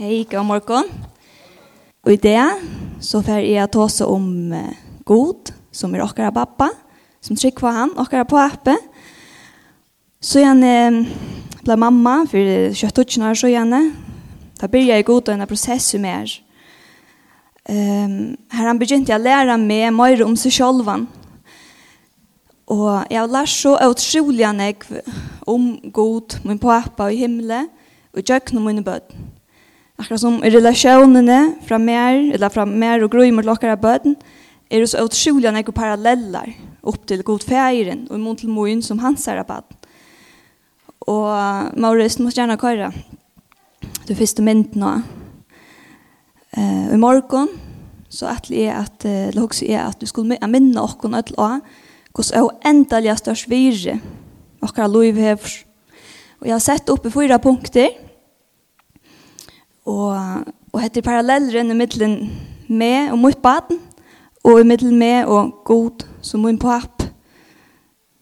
Hei, god morgen. Og i det så får jeg ta oss om god, som er okkara pappa, som trykker på han, okkara pappa. Så igjen eh, ble mamma for kjøtt og kjønner så igjen. Da blir jeg god og en prosess som er. Um, her han begynte jeg å lære meg mer om seg selv. Og jeg har lært så utrolig om god, min pappa i himmelen, og gjøkken om mine bøten. Akkurat som relasjonene fra mer, eller fra mer og grøy mot lokkere bøten, er det så utrolig noen paralleller opp til godfeiren og imot til moen som hans er bøten. Og Maurice, du må gjerne køre. Du første mynd nå. Uh, I morgen så er det at, eller uh, også er at du skulle minne okken ødel av hvordan er endelig størst virre okkar lov hever. Og jeg har sett opp i fyra punkter Og, og hette paralleller enn i middelen med og mot baden, og i middelen med og god som min papp,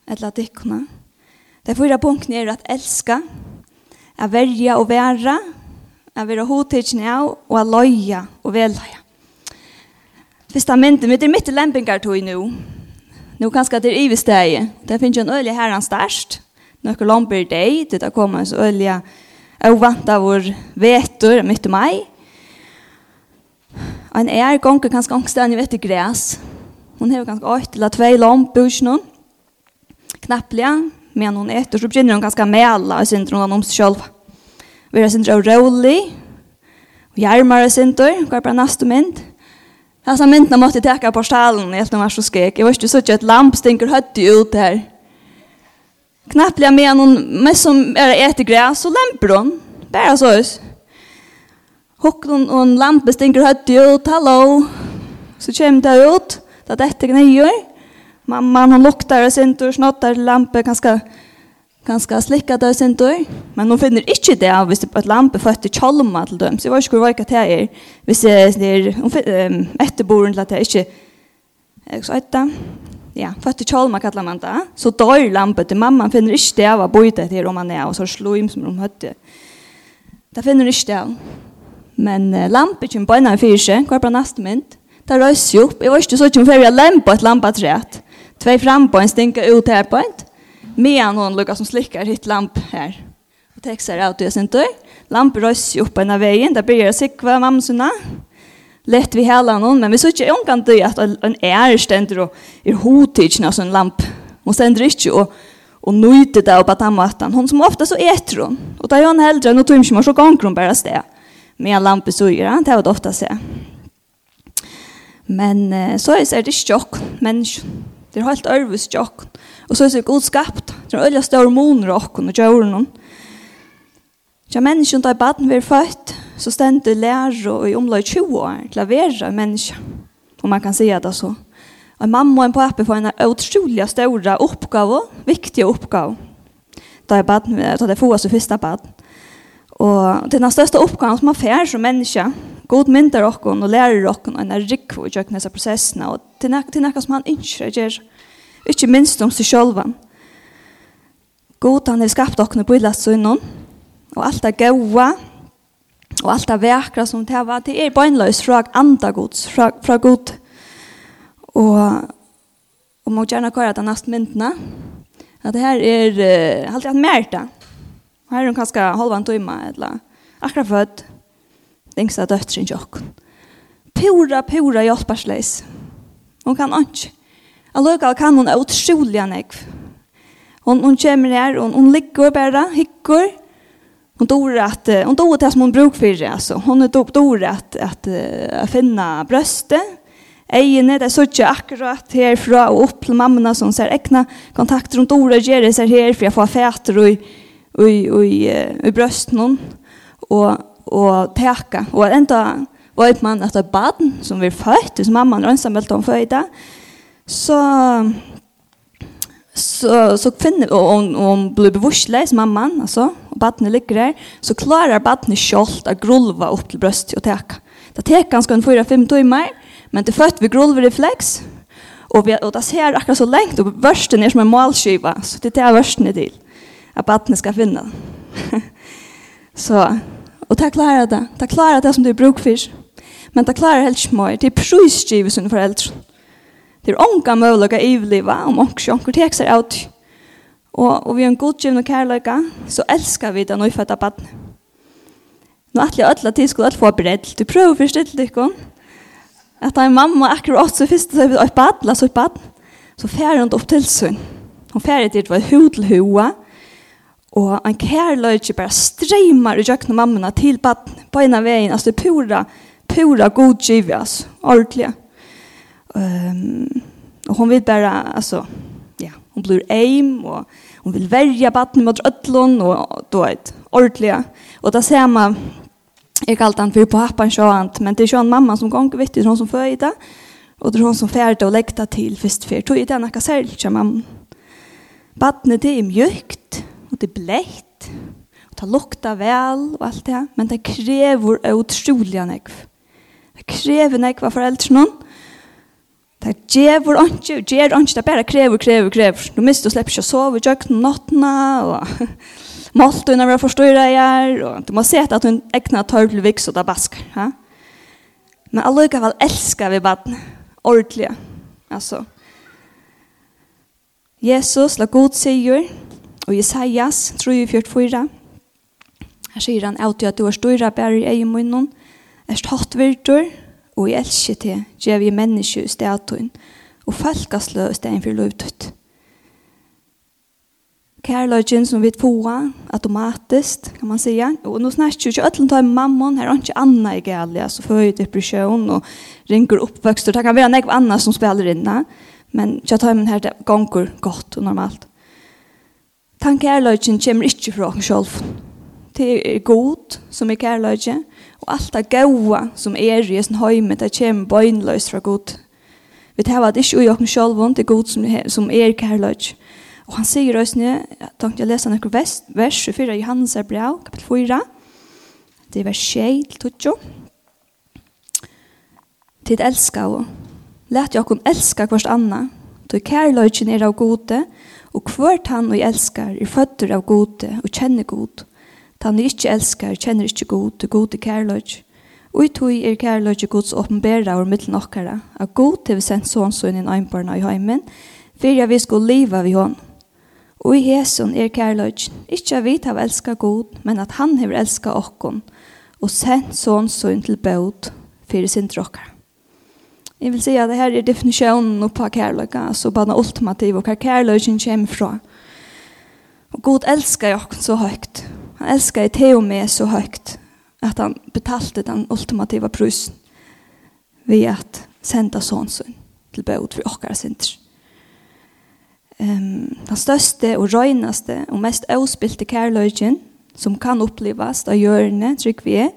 eller at ikkona. De fyra punktene er at elska, at verja og vera, at vera hodtidsen av, og at loja og veløya. Fyrsta mynden, mitt er mitt lempingar tog nu. Nu kanskje det er ivestegi. Det finnes jo en øyelig herran størst. Nøkker lomper deg, det er kommet en øyelig og vant av vår vetur mitt i mai. En er gonger ganske angstene vet i græs. Hun har ganske åkt til at tvei lomp bor noen. Knapplige, men hun etter så begynner hun ganske å mele og synder hun om seg selv. Vi er synder rolig, og hjermer og synder, hva er bare neste mynd. Dessa myndene måtte jeg teka på stalen, helt når var så skik. Jeg var ikke så ikke et lamp stinker høtt ut her knappliga med någon med som är äter gräs och lämpar hon. Bara så hus. Hocklon och en lampa stinker hött ut, hallå. Så kommer det ut, det detta gnejer. Mamma hon luktar och syntor, snottar lampa ganska ganska slickat där syntor. Men hon finner inte det av visst på ett lampa för att det chalma till dem. Så jag vet inte vad det är. Visst det är hon efterboren till att det inte Jag så ja, født til kallar man det, så dør lampet til mamman finner ikke det av å bøyde til om han er, og så slår som de høtte. Det finner ikke det av. Men uh, lampet kommer på en av fyrse, hva er på neste mynd? Det røys jo opp, jeg var ikke så ikke før jeg lempa et lampa træt. Tvei fram på en stinka ut her på en, medan hon lukkar som slikkar hitt lamp her. Och teksar av det sin døy. Lampet røys jo opp en av vägen. der blir sikva mamma sunna lett vi hela någon men vi så inte kan det att en är ständer och är hotig när sån lamp. Och ständer inte och och nöjde det på den matten hon som ofta så äter hon. Och där hon hellre nu tömmer man så gånger hon bara stä med en lampa så gör han det har ofta se. men så är det chock men det är helt örvus chock och så är det god skapt. Det är öliga stora monrock och gör djuren Ja, människan tar baden vi er født, så stendet lærere i omlag 20 år til å være menneske. Om man kan si det så. Og mamma og en pappa får en utrolig stor oppgave, viktige oppgave. Da er bad, da jeg får så første bad. Og det er den største oppgaven som man får som menneske. God mynder dere og lærer dere og en er rik for å gjøre disse prosessene. Og det er noe som han ikke gjør. Ikke minst om seg selv. God han har skapt dere på illet sønnen. Og alt er gode og alt det vekra som det var, det er bøgnløs fra andre gods, fra, fra god. Og, og må gjerne køre det neste myndene, at det her er uh, alltid hatt mer det. Her er hun kanskje halvann tøyma, eller akkurat født, det yngste døtteren tjokk. Pura, pura hjelpersleis. Hun kan ikke. Alløkal kan hun utrolig anegg. Hun, hun kommer her, hun, hun ligger bare, hikker, Hon dår att hon dår det som hon bruk för alltså. Hon är dop dår att att finna bröstet. Ejene det så inte akkurat härifrån och upp till mammorna som ser äckna kontakter runt dår och ger det så här för jag får fäter och i i i bröst någon och och täcka och ända var ett man att ett barn som vi född som mamman ensamhällt om födda så så så kvinne och hon, hon blir bevusslös mamman alltså och barnet ligger där så klarar barnet självt att grulva upp till bröst och täcka. Det tar ganska en 4-5 timmar men det fött vi grulver reflex och vi och det ser akkurat så längt och värsten är som en målskiva så det är värsten i till att barnet ska finna. så och det klarar det. Det klarar det som det är bruk. Men det klarar helt smör. Det är prisgivet sina föräldrar. Det er unga onka møvløyga ivliva om onks onkur tek seg ut. Og, og vi er en godgivn og kærløyga, så elskar vi det nøyfødda badn. Nå atli öll at tid skulle öll få bredd. Du prøver først til dykkon. At da en mamma akkurat så først så er vi et badn, la så et badn. Så færre hun opp til sønn. Hun færre dit var hu til hoa, Og en kærløyga bare streymar i jøkken mammina til badn. På en av veien, altså det pura, pura godgivn, altså, ordelig. Um, och hon vill bara alltså ja, hon blir aim och hon vill värja barnet mot öllon och då ett ordliga. Och där ser man jag kallt han för pappan sånt, men det är ju en mamma som gång vet det hon som födde och det är hon som färde och läkta till först för tog det några sälja mamma. Barnet det är mjukt och det är blätt. Och det luktar väl och allt det, men det kräver otroliga nekv. Det kräver nekv av någon Det gjør ikke, og gjer anki, det bare krever, krever, krever. Du mister og slipper ikke å sove, jøkken nattene, og måltøyene vil det jeg, og du må se at hun egnet tar til viks og da basker. Ja? Men allikevel elskar vi baden, ordentlig. Altså, Jesus la god sier, og Jesajas, 3.44, her sier han, «Auti at du er større bæri i egen munnen, er stått virtur, og i elsker til, gjør vi mennesker i stedet og falkaslø i stedet for løvdøtt. Kærløgjen som vi får automatisk, kan man säga. Og nå snakker jo ikke ødelen tar mammon, her er ikke Anna i gale, altså føy depresjon og ringer oppvøkst, og Det kan være nekv Anna som spiller inne, men jeg tar min her det ganger godt og normalt. Tan kærløgjen kommer ikke fra oss selv. Det er god som er kærløgjen, Og alt det gode som er i sin høyme, det kommer bøgnløs fra Gud. Vi tar at ikke ui okken sjolvån, det er Gud som, er, som er kærløy. Og han sier røysene, jeg tenkte jeg lese noen vers, vers 24 i Johannes er brev, kapitel 4. Det er vers 6 til 2. Tid elsker og let jeg kun elske hverst anna, du kærløyken er av gode, og hvert han og elsker er føtter av gode og kjenner gode. Tann er ikkje elskar, kjenner ikkje god, du god er kærløg. Og i tog er kærløg gods åpenbæra over middelen okkara, at god til vi sendt sånn sånn i øynbarna i heimen, fyrir at vi skulle liva vi hånd. Og i hesson er kærløg, ikkje at vi har elska god, men at han har elska okkon, og sendt sånn sånn til bød, fyrir sin drokkara. Jeg vil si at det her er definisjonen på kærløyga, altså bare den ultimative, og hva kærløygen kommer fra. Og god elsker jo så høyt, Han elskade te og med så høyt at han betalte den ultimativa prusen ved at senda sånsun til bød for okkar synder. Um, den største og røynaste og mest avspilte kærløygen som kan opplevas av hjørne, trygg vi er,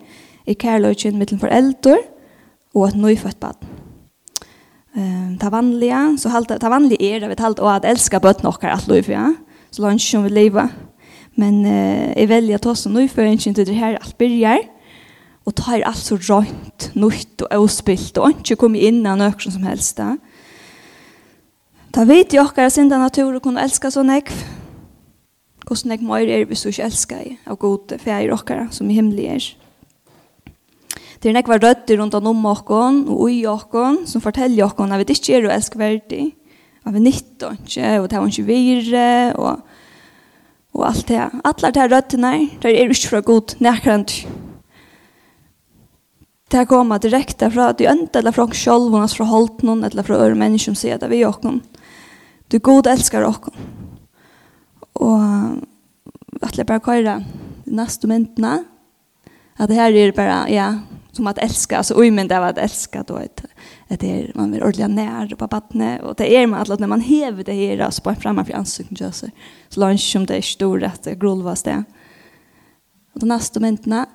er kærløygen mittlen foreldre og et nøyfødt bad. Um, ta vanliga, så halte, ta vanlige er det vi talte å at elska bøtten okkar alt løyf, ja? Så langt som vi lever. Men eh, jeg velger å ta som nøyføringen til det her alt byrjar, og tar alt så rønt, nøyt og avspilt, og ikke kommer inn av noe som helst. Da. Ta vet jo okkar sinda natur og kunne elska så nekv. Hvordan nekv møyre er hvis du ikke elskar i av gode feir okkar som i himmelig er. Det er nekva rødder rundt om okkon og ui okkon som forteller okkon at vi ikke er og elskverdig. At vi nytt og ikke, og det er ikke vire, og og alt det. Alle de røttene, der er ikke fra god nærkrant. Det kommer direkte fra at du ønsker eller fra selv, eller fra holdt noen, eller fra øre mennesker som sier det vi gjør noen. Du god elskar oss. Og at jeg bare kører neste myndene, at det her er bare, ja, som at elska, altså uimend av at elska, du vet, det är man vill ordla när på vattnet och det är man att när man häver det här så bara framför ansiktet gör sig så lunch som det är stor att grulvas det och de nästa momenten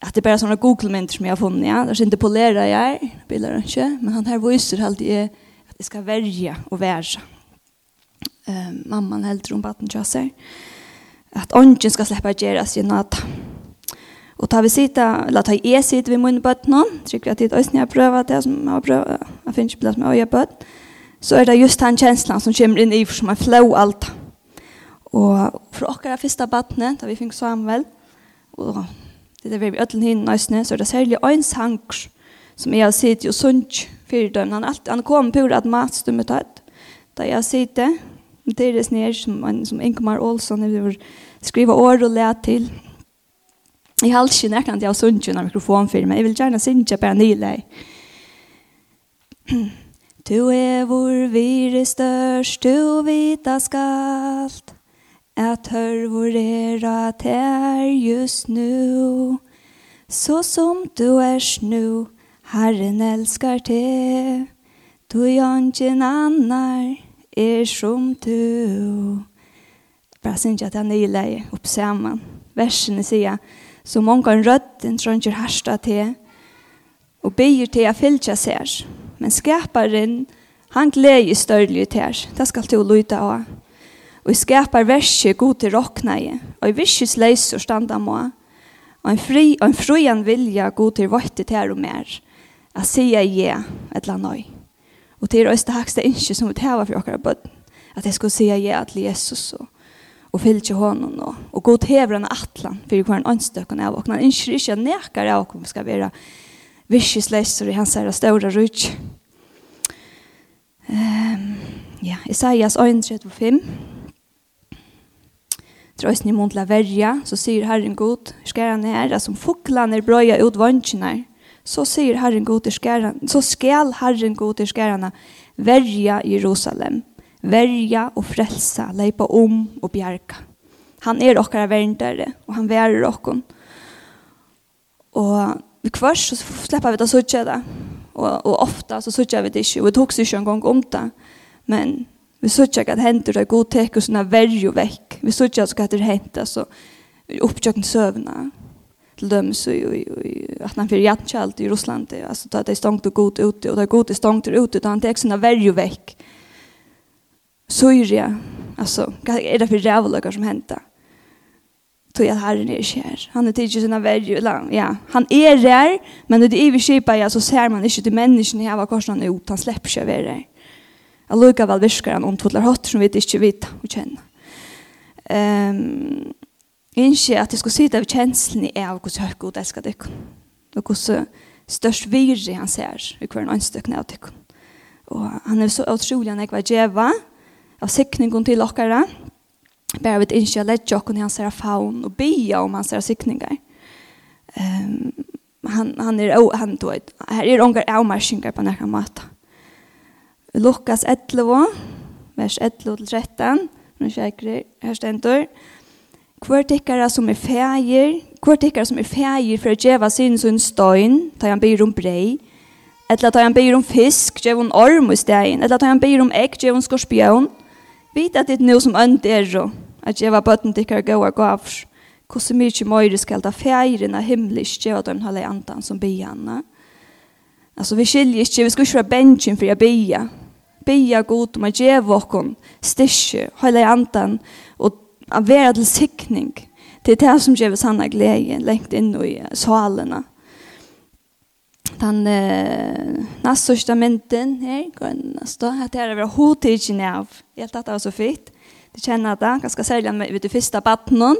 att det bara såna google moment som jag har funnit ja. Det är inte polera jag bilder inte men han här visar helt det att det ska värja och värja eh mamman helt runt vattnet gör sig att ongen ska släppa Jeras genata. Og ta vi sita, la ta e sita vi munne bøtt noen, trykker at det er øyne jeg prøver det som jeg har prøvd, jeg finner ikke plass med øye bøtt, så er det just den kjenslan som kommer inn i for som er flow alt. Og for okkar er første bøttene, da vi fikk Samuel, og det er vi ødelen hinn nøysene, så er det særlig øyne sang som jeg har sita og sunt fyrir døgn. Han, alt, han kom pur at matstummet tatt, da jeg har sita, det er det snir som, som Ingmar Olsson skriva år og let til, Jeg har ikke nærkant jeg har sunnet under mikrofonfirma. Jeg vil gjerne synge bare nyleg. Du er vår vire størst, du vita skalt. At hør hvor er at her just nu. Så som du er snu, Herren elskar te. Du jankin annar er som du. Bara synge at jeg nyleg oppsamman. Versene sier, så mange en rötten trönger härsta till och byr till att fylltja sig. Men skaparen, han glädjer större til her. Det skal til å lytte av. Og jeg skapar verset god til råkne i, og jeg visjes og standa må, og en fri og en frujan vilja god til våtte til her og mer, Jeg sier ja, et eller annet. Og til øyste hakste ikke som vi tar for dere bøtten, at jeg skulle sier ja til Jesus og og fylgje honom nå. Og god hever han atlan fyrir hver en anstøkken av okken. Han ønsker ikke at nekar av okken skal være virkesleiser i hans herre ståre rutsk. Um, ja, Isaias 1.35 Trøysen i mån til å verja, så sier Herren god, skæren er, som foklan er brøya ut vansjene, så sier Herren god, så skal Herren god, skæren verja Jerusalem verja og frelsa, leipa om og bjerga. Han er okkara verndare, og han verer okkon. Og vi kvars, så släpper vi det suttja det. Og, og ofta så suttja vi det ikke, og vi tog ikke en gang om det. Men vi suttja at hender det er god tek og sånne verjo vekk. Vi suttja at det hender så opptjøkken søvna til dem så i, i, at han fyrir jatkjalt i Russland, altså da det er stångt og god ute, og det er god er stångt ute, da han tek sånne verjo vekk Syria, alltså är det för rävlökar som händer. Tog att Herren är inte. Han är tidigt sina värjor. Ja, han är där, men det är vi kipa ja, så ser man inte till människan i hela korsen ut. Han släpper sig över det. Jag lukar väl viskar han omtvådlar hot som vi inte vet och känner. Um, inte att jag ska sitta av känslan i av hur högt god älskar deg. Og hvordan störst virre han ser i hver en anstökning av deg. Och han är så otrolig när jag var djäva av sikningen til dere. Bare vet ikke legger dere i han ser faun og bia om han ser sikninger. Um, han, han er også, han tog, her er unger avmarskinger på nærkere mat. Lukas 11, vers 11 til 13, nu kjekker her stendur. Hvor tikkere som er feir, hvor tikkere som er feir for å djeva sin sunn støyn, ta han byr om brei, Eller at han byr om fisk, geva hon orm i stegin. Eller at han byr om egg, gjev hon skorpion. Vita at det nu som ønd er at jeg var bøtten dikker gøy gavr, hvordan mykje møyre skal ta feiren av himmelisk gjeva dem halde andan som byanna. Altså vi skiljer ikke, vi skal ikke være bensjen for å bya. Bya god om å gjøre okkon, styrke, holde andan og vera til sikning. Det er det som gjør sanna glede lengt inn i salene den eh, näst største mynden her, kan stå att det är över hotigen av. Jag tänkte det var så fint. Du kjenner att det ganska sällan med det første battnen.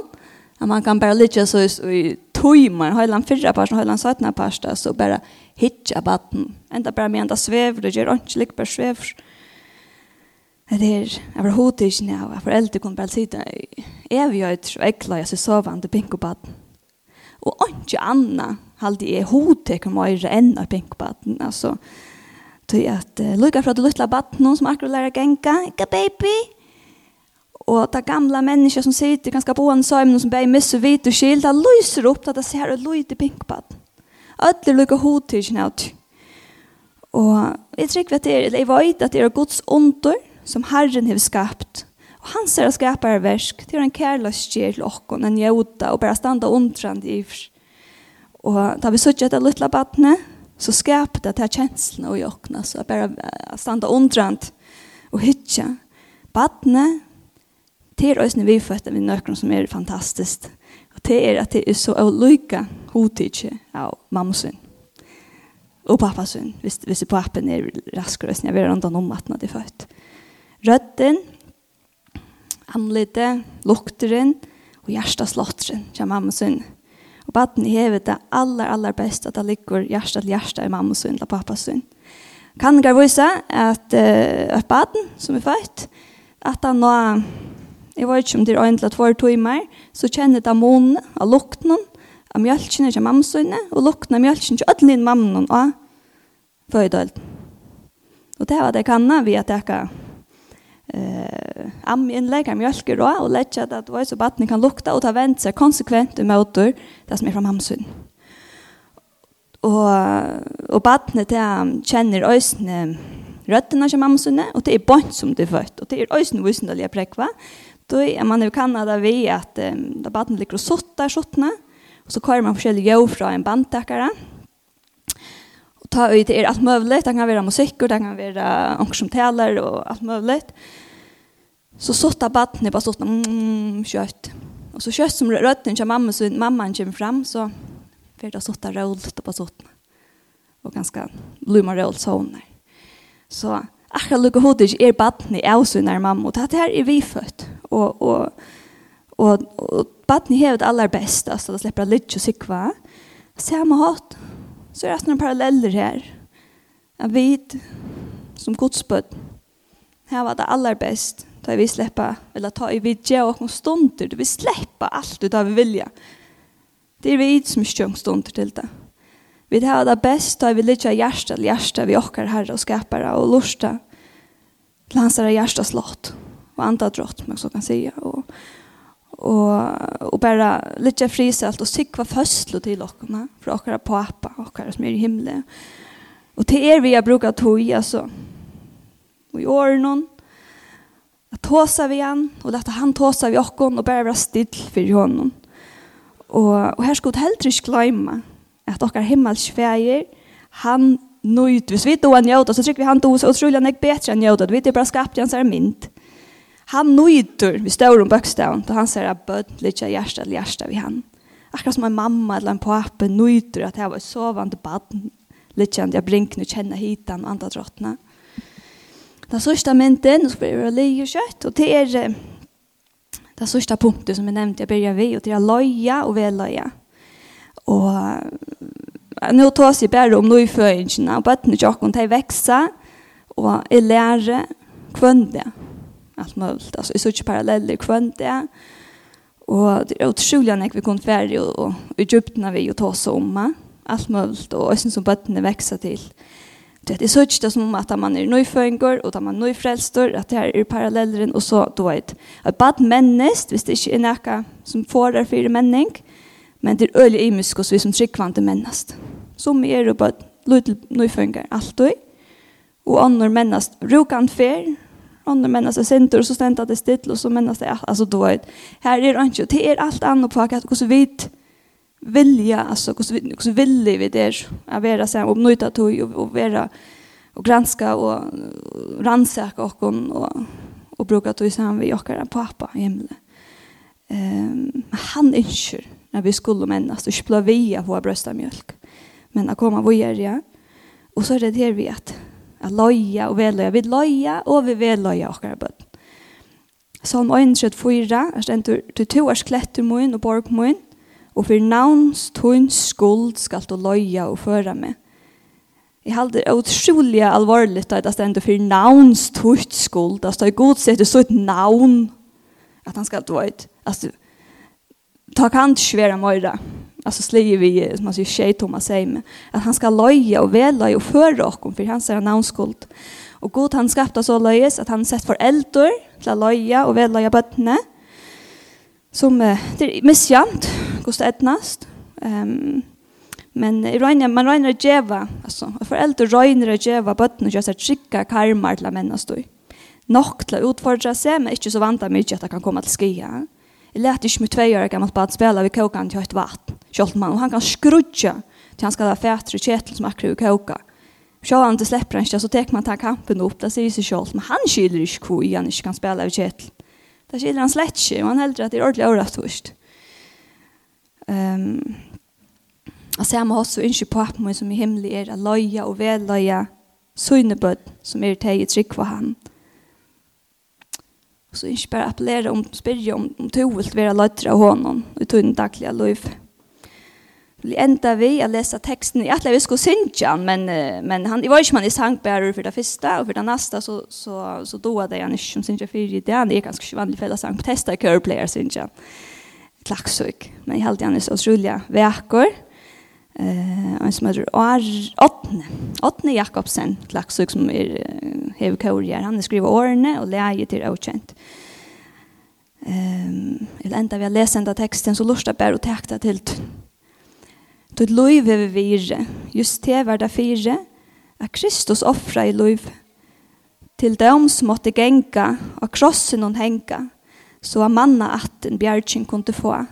at man kan bare lytte så i tøymer, høyde tøymar, fyrre parten, høyde heilan søttene parten, så bare hitja batten. Enda bare med enda svever, det gjør ikke lik bare svever. Det er, jeg var hodet ikke nå, jeg foreldre kunne bare sitte, jeg vil jo ikke ekla, jeg ser sovande bingo batten. Og ikke anna halde jeg hodtek om øyre enn av pinkbaden. Altså, til at uh, lukka fra det luttla baden, som akkurat lærer genka, ikke baby. Og det gamla mennesker som sitter ganske på en søm, som bare misser hvit og skild, det lyser opp at det ser ut lyd i pinkbaden. Alle lukka hodtek ikke nødt. Og jeg trykker at det er, jeg vet at det er Guds under, som Herren har skapt, Og han ser å skapa er versk, til en kærløsgjer til åkken, en jøda, og bare standa ondrand i Og da vi suttet etter luttla badne, så skapte det til kjenslene i åkken, så bare standa ondrand og hytja. Badne, til oss når vi føtter vi nøkron som er fantastisk, og det er at det er så lykka hodtidje av mammasun og pappasyn, hvis, hvis pappen er raskere, hvis jeg vil rundt om at han er født. Rødden, anlite, lukteren og hjerteslotteren til mamma sin. Og baden hever det aller, aller best at det ligger hjerte til hjerte i mamma sin eller pappa sin. Kan jeg vise at uh, baden som er født, at han nå, jeg vet ikke om det er øyne til at timer, så kjenner det månene av lukten av mjølkene til mamma sin og lukten av mjølkene til ødelen din mamma og fødøyden. Og det var det jeg kan vi at jeg kan eh am in lägger mjölk då och lägga att det var så vatten kan lukta och ta vänt sig konsekvent emot det som är från mamsun. Och och vattnet det känner ösne rötterna som hamsynne och det är bort som det fött och det är ösne visnliga präkva. Då är man i Kanada vi att um, där vattnet ligger och sottar sottna och så kör man olika jo från en bandtäckare ta ut er allt möjligt. Det kan vara musik och det kan vara onkel som talar och allt möjligt. Så sotta barnet bara sotta mm, kött. Och så kött som rötten till mamma så mamman kommer fram så för det sotta rollt på bara sotta. Och ganska blomma rollt så hon. Så akkurat lukka hodet er barnet är så när mamma och det här är vi fött. Och och och, och barnet har det allra bästa så det släpper lite och sikva. Samma hatt så er det noen paralleller her. Jeg vet, som godsbøtt, her var det aller best, da vi slipper, eller ta i vidje og noen stunder, vi slipper alt ut av vilja. Det er vi som ikke kjønner stunder til det. Vi har det best, da vi lytter hjerte til hjerte, vi åker herre og skapere og lortet, til hans herre hjerte slått, og andre drott, man så kan si, og og och bara lite friselt och sikva föstlo till lockarna för okkara pappa okkara som er i himlen. Och till er vi har brukat tog altså Och i år noen att tåsa vi han och låta han tåsa vi okkon och bara vara still för honom. Och, och här ska vi glemme at att åkara feir han nøyt Hvis vi då er njöta så tycker vi han då så utrolig han er bättre än njöta. Vi er bara skapt hans är mynt. Han nøyder vi står om bøkstaven, da han ser at bød litt av hjertet eller hjertet vi han. Akkurat som en mamma eller en pappa nøyder at jeg var sovende baden, litt av jeg brinkene kjenner hitan og andre drottene. Det sørste mynden, og så blir det leie og kjøtt, og det er det sørste punktet som jeg nevnte, jeg begynner vi, og det er løye og veløye. Og nå tar jeg bare om nøyføringene, og bøttene tjokken, de vekser, og jeg lærer kvendt allt möjligt. Alltså i sådana paralleller kvönt det. Och det är otroligt när vi kom färdig och, och i när vi ju ta oss om allt möjligt och ösen som bötterna växer till. Det är sådant det som att man är nöjföringar och att man är nöjfrälstor. att det här är parallelleren och så då är ett bad människ, visst det inte är något som får det för männing. men det är öliga imisk och vi som tryggvande människ. Som är det bara nyföringar alltid. Och annor människ, rokant färg, andre människor center så ständer det still och så människor det alltså då är här är det inte det är allt annat på att hur vitt vilja alltså hur hur vill vi det är att vara så och njuta tog och, och vara och granska och rannsaka och och och bruka tog sen vi och kan pappa i himlen. Ehm han är inte när vi skulle männas och vi ha på bröstamjölk. Men att komma vad gör jag? Och så är det här vi att at loja og veløya. Vi loja og vi veløya okkar bøtt. Salm 134, er stendur, til to års klettur mun og borg mun, og for navns tunns skuld skal du loja og føra meg. Jeg halder utrolig alvorlig at det stendur for navns tunns skuld, at det er god sett så et navn, at han skal dvøyt, at du, ta kan ikke være møyra alltså släger vi som man säger tjej Thomas säger med att han ska loja och välla och föra och för han säger namnskuld. Och god han skapta så löjes att han sett för eldor till att loja och välla bötterna som eh, det är missjant kost etnast um, men i röjna man röjna geva alltså för eldor röjna geva bötterna just att skicka karmar till människor Nok til å utfordre seg, men ikke så vant av mye at det kan komme til skia. Jeg lærte ikke med tvei år gammelt bad spela vi kokan til høyt vatt. Kjoltmann, og han kan skrudja til han skal ha fætre og kjetel som akkur i koka. Sjå han til slipper han ikke, så tek man ta kampen opp, da sier seg kjolt, men han skilder ikke hvor i han ikke kan spela ved kjetel. Da skilder han slett ikke, og han heldur at det er ordentlig året først. Um, og samme også så på at man som i himmelig er, løya og vedløya, søgnebød som er teg i trygg for han. Og Og så ikke bare appellere om, spyrje om, om du vil være løytre av hånden i tunn daglige liv. Vi enda vi å lese teksten. Jeg tror vi skulle synge han, men, men han, jeg var ikke man i sangbærer for det første, og for det neste så, så, så doa det han ikke som synge fire i det. Han er ganske ikke vanlig felles sang på testa i køreplayer synge han. Klaksøk, men jeg halte han er så utrolig vekker eh en som heter Åtne. Åtne Jakobsen, klaksuk som er hevkaurier. Han skriver årene og leie til avkjent. Ehm, um, enda vi har lest enda teksten så lusta bär och täckta till Tut loiv vi virre. Just te var det fire. A Kristus offra i loiv. til dem som måtte genka. og krossen hon henka. Så a manna atten bjergjen kunne få.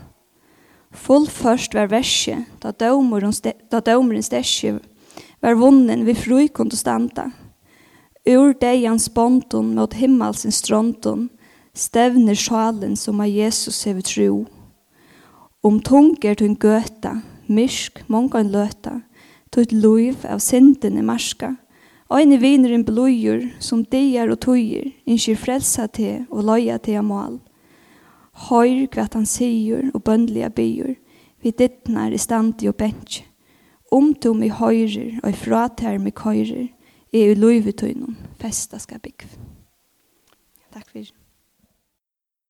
Full først var versje, da dømeren, da dømeren stesje var vunnen vi fru kunne standa. Ur deians bonton mot himmelsens stronton, stevner sjalen som av Jesus hever tro. Om tunger tunn gøta, mysk mongan løta, tutt loiv av sindene marska, Øyne viner en blodjur som dier og tøyer, innskir frelsa til og loja til mål. Høyr hva han sier og bøndelige byer. vi dittnar i standi og bentje. Om du mi høyrer og i fratær mi køyrer, er i loivetøynum festa skal bygge. Takk fyrir.